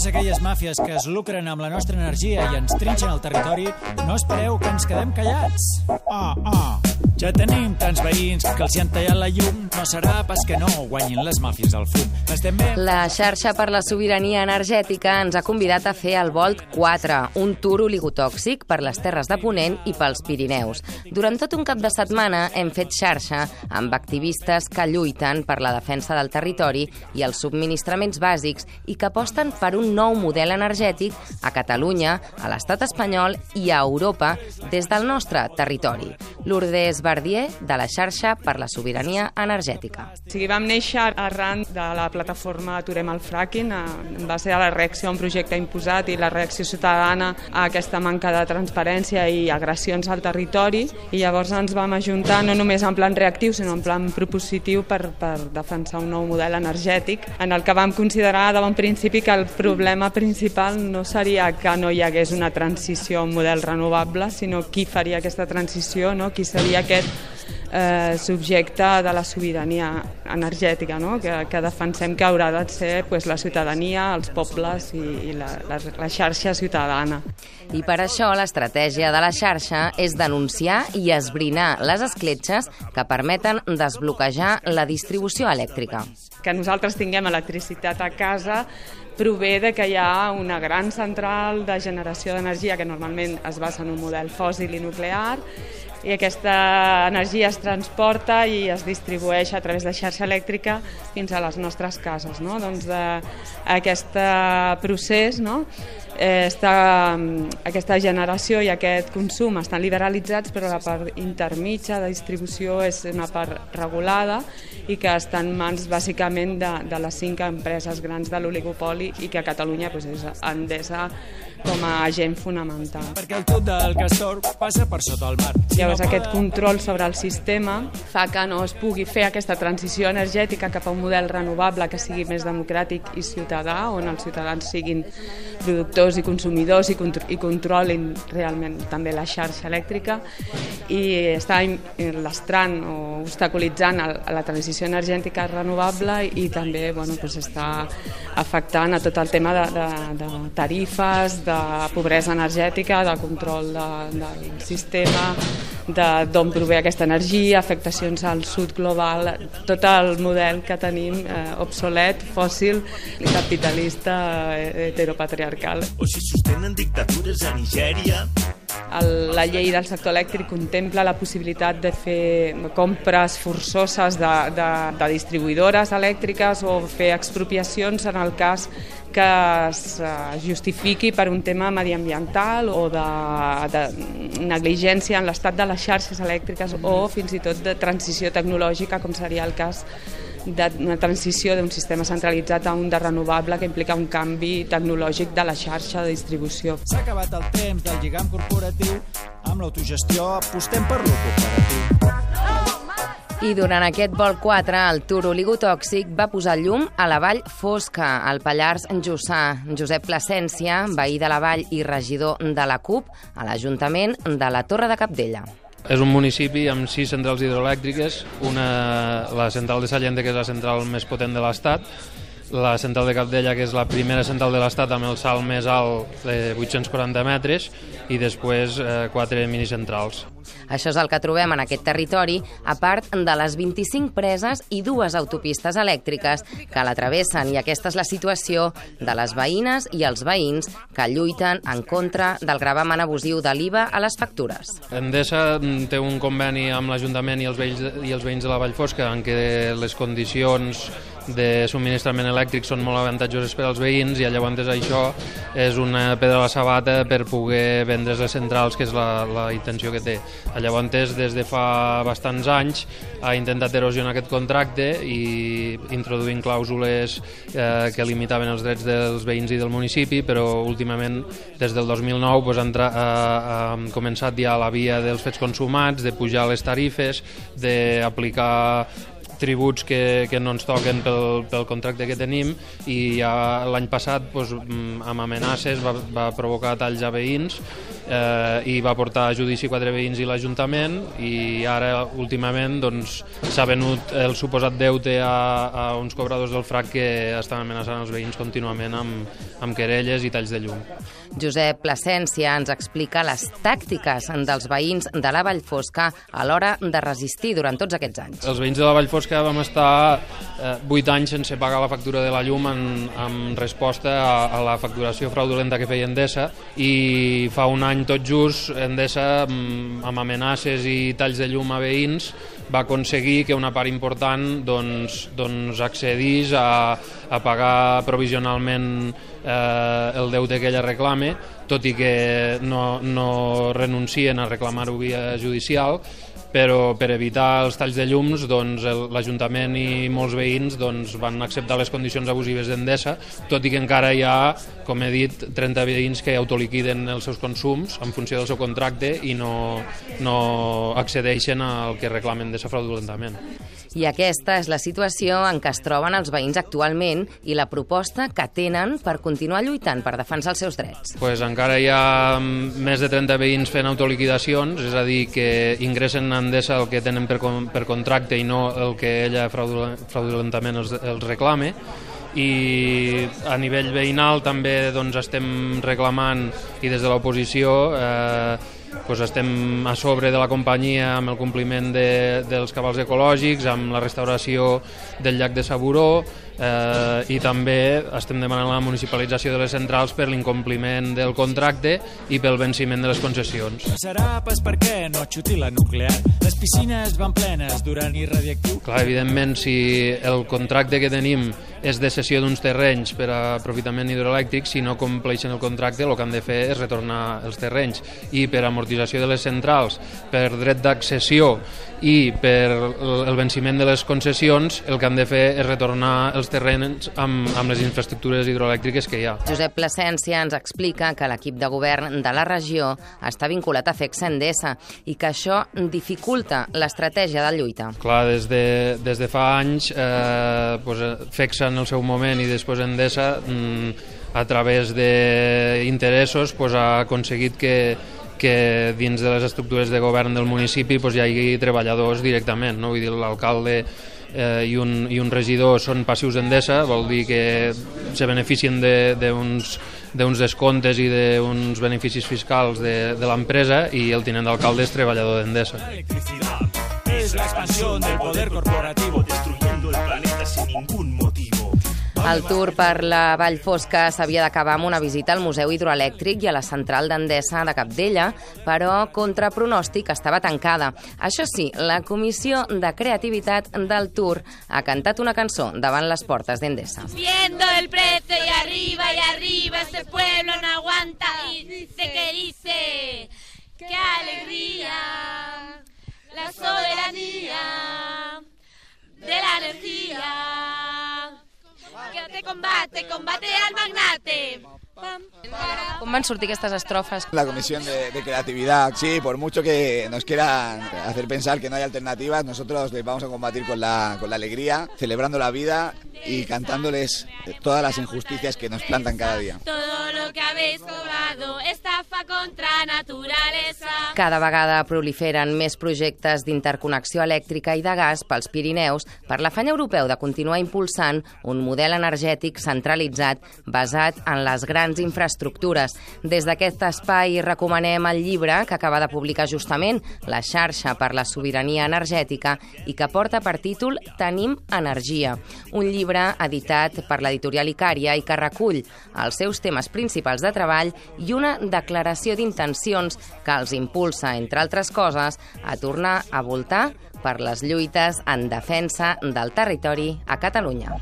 totes aquelles màfies que es lucren amb la nostra energia i ens trinxen el territori, no espereu que ens quedem callats. Ah, ah. Ja tenim tants veïns que els hi han tallat la llum, no serà pas que no guanyin les màfies al fum. Estem bé? La xarxa per la sobirania energètica ens ha convidat a fer el Volt 4, un tour oligotòxic per les Terres de Ponent i pels Pirineus. Durant tot un cap de setmana hem fet xarxa amb activistes que lluiten per la defensa del territori i els subministraments bàsics i que aposten per un nou model energètic a Catalunya, a l'estat espanyol i a Europa des del nostre territori. Lourdes Verdier, de la xarxa per la sobirania energètica. O sigui, vam néixer arran de la plataforma Aturem el fracking, en base a la reacció a un projecte imposat i la reacció ciutadana a aquesta manca de transparència i agressions al territori, i llavors ens vam ajuntar no només en plan reactiu, sinó en plan propositiu per, per defensar un nou model energètic, en el que vam considerar de bon principi que el problema principal no seria que no hi hagués una transició a un model renovable, sinó qui faria aquesta transició, no? Qui seria aquest eh, subjecte de la sobirania energètica, no? que, que defensem que haurà de ser pues, la ciutadania, els pobles i, i la, la, la xarxa ciutadana. I per això l'estratègia de la xarxa és denunciar i esbrinar les escletxes que permeten desbloquejar la distribució elèctrica. Que nosaltres tinguem electricitat a casa prové de que hi ha una gran central de generació d'energia que normalment es basa en un model fòssil i nuclear i aquesta energia es transporta i es distribueix a través de xarxa elèctrica fins a les nostres cases. No? Doncs de, aquest procés no? eh, està, aquesta generació i aquest consum estan liberalitzats però la part intermitja de distribució és una part regulada i que està en mans bàsicament de, de les cinc empreses grans de l'oligopoli i que a Catalunya doncs, és Endesa com a agent fonamental. Perquè el tub del castor passa per sota el mar. Si Llavors aquest control sobre el sistema fa que no es pugui fer aquesta transició energètica cap a un model renovable que sigui més democràtic i ciutadà, on els ciutadans siguin productors i consumidors i, contro i controlin realment també la xarxa elèctrica. I està lastrant o obstaculitzant la transició energètica renovable i també bueno, doncs està afectant a tot el tema de, de, de tarifes, de pobresa energètica, de control de, del sistema, d'on prové aquesta energia, afectacions al sud global, tot el model que tenim eh, obsolet, fòssil, capitalista, eh, heteropatriarcal. O si sostenen dictatures a Nigèria, la llei del sector elèctric contempla la possibilitat de fer compres forçoses de, de, de distribuïdores elèctriques o fer expropiacions en el cas que es justifiqui per un tema mediambiental o de, de negligència en l'estat de les xarxes elèctriques o fins i tot de transició tecnològica, com seria el cas d'una transició d'un sistema centralitzat a un de renovable que implica un canvi tecnològic de la xarxa de distribució. S'ha acabat el temps del lligam corporatiu amb l'autogestió, apostem per lo cooperatiu. I durant aquest vol 4, el Tour Oligotòxic va posar llum a la Vall Fosca, al Pallars Jussà. Josep Plasència, veí de la Vall i regidor de la CUP, a l'Ajuntament de la Torre de Capdella. És un municipi amb sis centrals hidroelèctriques, una, la central de Sallente, que és la central més potent de l'Estat, la central de Capdella, que és la primera central de l'Estat amb el salt més alt de 840 metres, i després eh, quatre minicentrals. Això és el que trobem en aquest territori, a part de les 25 preses i dues autopistes elèctriques que la travessen, i aquesta és la situació de les veïnes i els veïns que lluiten en contra del gravamen abusiu de l'IVA a les factures. Endesa té un conveni amb l'Ajuntament i, els veïns, i els veïns de la Vall Fosca en què les condicions de subministrament elèctric són molt avantatjoses per als veïns i llavors això és una pedra a la sabata per poder vendre les centrals, que és la, la intenció que té. Llavors, des de fa bastants anys, ha intentat erosionar aquest contracte i introduint clàusules eh, que limitaven els drets dels veïns i del municipi, però últimament, des del 2009, doncs, ha, ha, ha començat ja la via dels fets consumats, de pujar les tarifes, d'aplicar tributs que, que no ens toquen pel, pel contracte que tenim i ja l'any passat doncs, amb amenaces va, va provocar talls a veïns eh, i va portar a judici quatre veïns i l'Ajuntament i ara últimament doncs, s'ha venut el suposat deute a, a uns cobradors del FRAC que estan amenaçant els veïns contínuament amb, amb querelles i talls de llum. Josep Plasència ens explica les tàctiques dels veïns de la Vallfosca a l'hora de resistir durant tots aquests anys. Els veïns de la Vallfosca vam estar eh, 8 anys sense pagar la factura de la llum en, en resposta a, a la facturació fraudulenta que feia Endesa i fa un any tot just Endesa mm, amb amenaces i talls de llum a veïns va aconseguir que una part important doncs, doncs accedís a, a pagar provisionalment eh, el deute que ella reclame, tot i que no, no renuncien a reclamar-ho via judicial, però per evitar els talls de llums doncs, l'Ajuntament i molts veïns doncs, van acceptar les condicions abusives d'Endesa, tot i que encara hi ha, com he dit, 30 veïns que autoliquiden els seus consums en funció del seu contracte i no, no accedeixen al que reclamen Endesa fraudulentament. I aquesta és la situació en què es troben els veïns actualment i la proposta que tenen per continuar lluitant per defensar els seus drets. Pues encara hi ha més de 30 veïns fent autoliquidacions, és a dir, que ingressen a Endesa el que tenen per, per contracte i no el que ella fraudulentament els, els reclame i a nivell veïnal també doncs, estem reclamant i des de l'oposició eh, doncs estem a sobre de la companyia amb el compliment de, dels cabals ecològics, amb la restauració del llac de Saburó eh, i també estem demanant la municipalització de les centrals per l'incompliment del contracte i pel venciment de les concessions. Serà pas perquè no xuti la nuclear. Les piscines van plenes durant i radiactiu. Clar, evidentment, si el contracte que tenim és de cessió d'uns terrenys per a aprofitament hidroelèctric, si no compleixen el contracte el que han de fer és retornar els terrenys i per amortització de les centrals, per dret d'accessió i per el venciment de les concessions el que han de fer és retornar els terrenys amb, amb les infraestructures hidroelèctriques que hi ha. Josep Plasència ens explica que l'equip de govern de la regió està vinculat a FEX Endesa i que això dificulta l'estratègia de lluita. Clar, des de, des de fa anys eh, pues, FEX en el seu moment i després Endesa mm, a través d'interessos pues, ha aconseguit que que dins de les estructures de govern del municipi pues, hi hagi treballadors directament, no? vull dir, l'alcalde eh, i, un, i un regidor són passius d'Endesa, vol dir que se beneficien d'uns de, d'uns descomptes i d'uns beneficis fiscals de, de l'empresa i el tinent d'alcalde és treballador d'Endesa. Es la expansión del poder corporativo destruyendo el planeta sin ningún motivo. El tour per la Vall Fosca s'havia d'acabar amb una visita al Museu Hidroelèctric i a la central d'Endesa de Capdella, però contra pronòstic estava tancada. Això sí, la Comissió de Creativitat del Tour ha cantat una cançó davant les portes d'Endesa. Viendo el precio y arriba y arriba este pueblo no aguanta y dice que dice qué alegría la soberanía que te combate, combate al magnate. ¿Cómo van sortir estas estrofas? La Comisión de, de, Creatividad, sí, por mucho que nos quieran hacer pensar que no hay alternativas, nosotros les vamos a combatir con la, con la alegría, celebrando la vida y cantándoles todas las injusticias que nos plantan cada día. Todo lo que habéis cobrado, estafa contra naturalesa. Cada vegada proliferen més projectes d'interconnexió elèctrica i de gas pels Pirineus per l'afany europeu de continuar impulsant un model energètic centralitzat basat en les grans infraestructures. Des d'aquest espai recomanem el llibre que acaba de publicar justament la xarxa per la sobirania energètica i que porta per títol Tenim energia, un llibre llibre editat per l'editorial Icària i que recull els seus temes principals de treball i una declaració d'intencions que els impulsa, entre altres coses, a tornar a voltar per les lluites en defensa del territori a Catalunya.